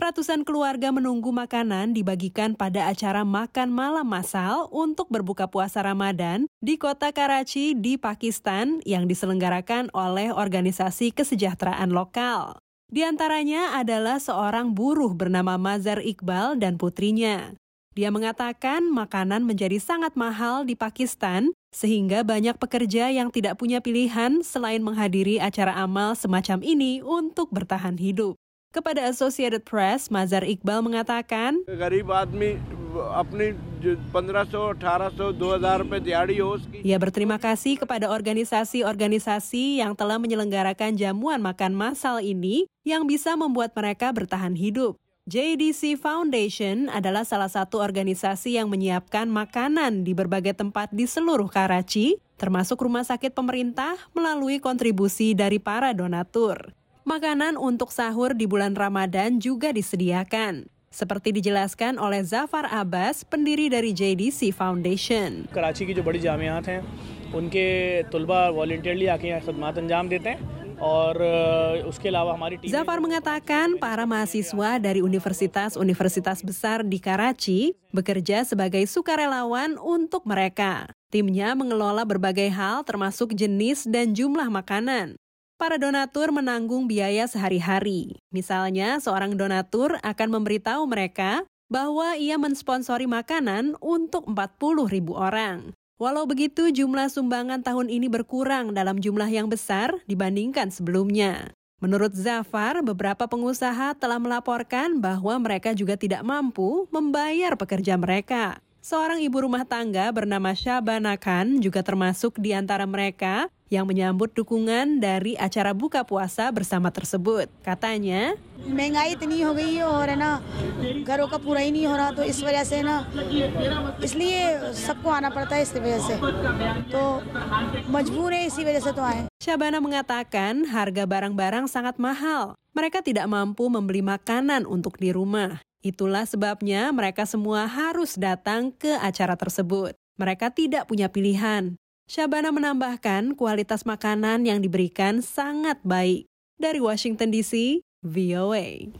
Ratusan keluarga menunggu makanan dibagikan pada acara makan malam massal untuk berbuka puasa Ramadan di kota Karachi di Pakistan yang diselenggarakan oleh organisasi kesejahteraan lokal. Di antaranya adalah seorang buruh bernama Mazar Iqbal dan putrinya. Dia mengatakan makanan menjadi sangat mahal di Pakistan sehingga banyak pekerja yang tidak punya pilihan selain menghadiri acara amal semacam ini untuk bertahan hidup. Kepada Associated Press, Mazar Iqbal mengatakan, ia berterima kasih kepada organisasi-organisasi yang telah menyelenggarakan jamuan makan massal ini yang bisa membuat mereka bertahan hidup. JDC Foundation adalah salah satu organisasi yang menyiapkan makanan di berbagai tempat di seluruh Karachi, termasuk rumah sakit pemerintah melalui kontribusi dari para donatur. Makanan untuk sahur di bulan Ramadan juga disediakan. Seperti dijelaskan oleh Zafar Abbas, pendiri dari JDC Foundation. Karachi की जो बड़ी जामियात हैं, उनके तलबा वॉल्टियरली आके यहाँ खदमात अंजाम देते हैं Zafar mengatakan para mahasiswa dari universitas-universitas besar di Karachi bekerja sebagai sukarelawan untuk mereka. Timnya mengelola berbagai hal termasuk jenis dan jumlah makanan. Para donatur menanggung biaya sehari-hari. Misalnya, seorang donatur akan memberitahu mereka bahwa ia mensponsori makanan untuk 40 ribu orang. Walau begitu, jumlah sumbangan tahun ini berkurang dalam jumlah yang besar dibandingkan sebelumnya. Menurut Zafar, beberapa pengusaha telah melaporkan bahwa mereka juga tidak mampu membayar pekerja mereka. Seorang ibu rumah tangga bernama Syabana Khan juga termasuk di antara mereka yang menyambut dukungan dari acara buka puasa bersama tersebut. Katanya, महंगाई इतनी हो गई है और है ना घरों का पूरा ही नहीं हो रहा तो इस वजह से ना इसलिए सबको आना पड़ता है इस वजह से तो मजबूर है इसी वजह से तो आए Syabana mengatakan harga barang-barang sangat mahal. Mereka tidak mampu membeli makanan untuk di rumah. Itulah sebabnya mereka semua harus datang ke acara tersebut. Mereka tidak punya pilihan. Syabana menambahkan kualitas makanan yang diberikan sangat baik. Dari Washington DC, VOA.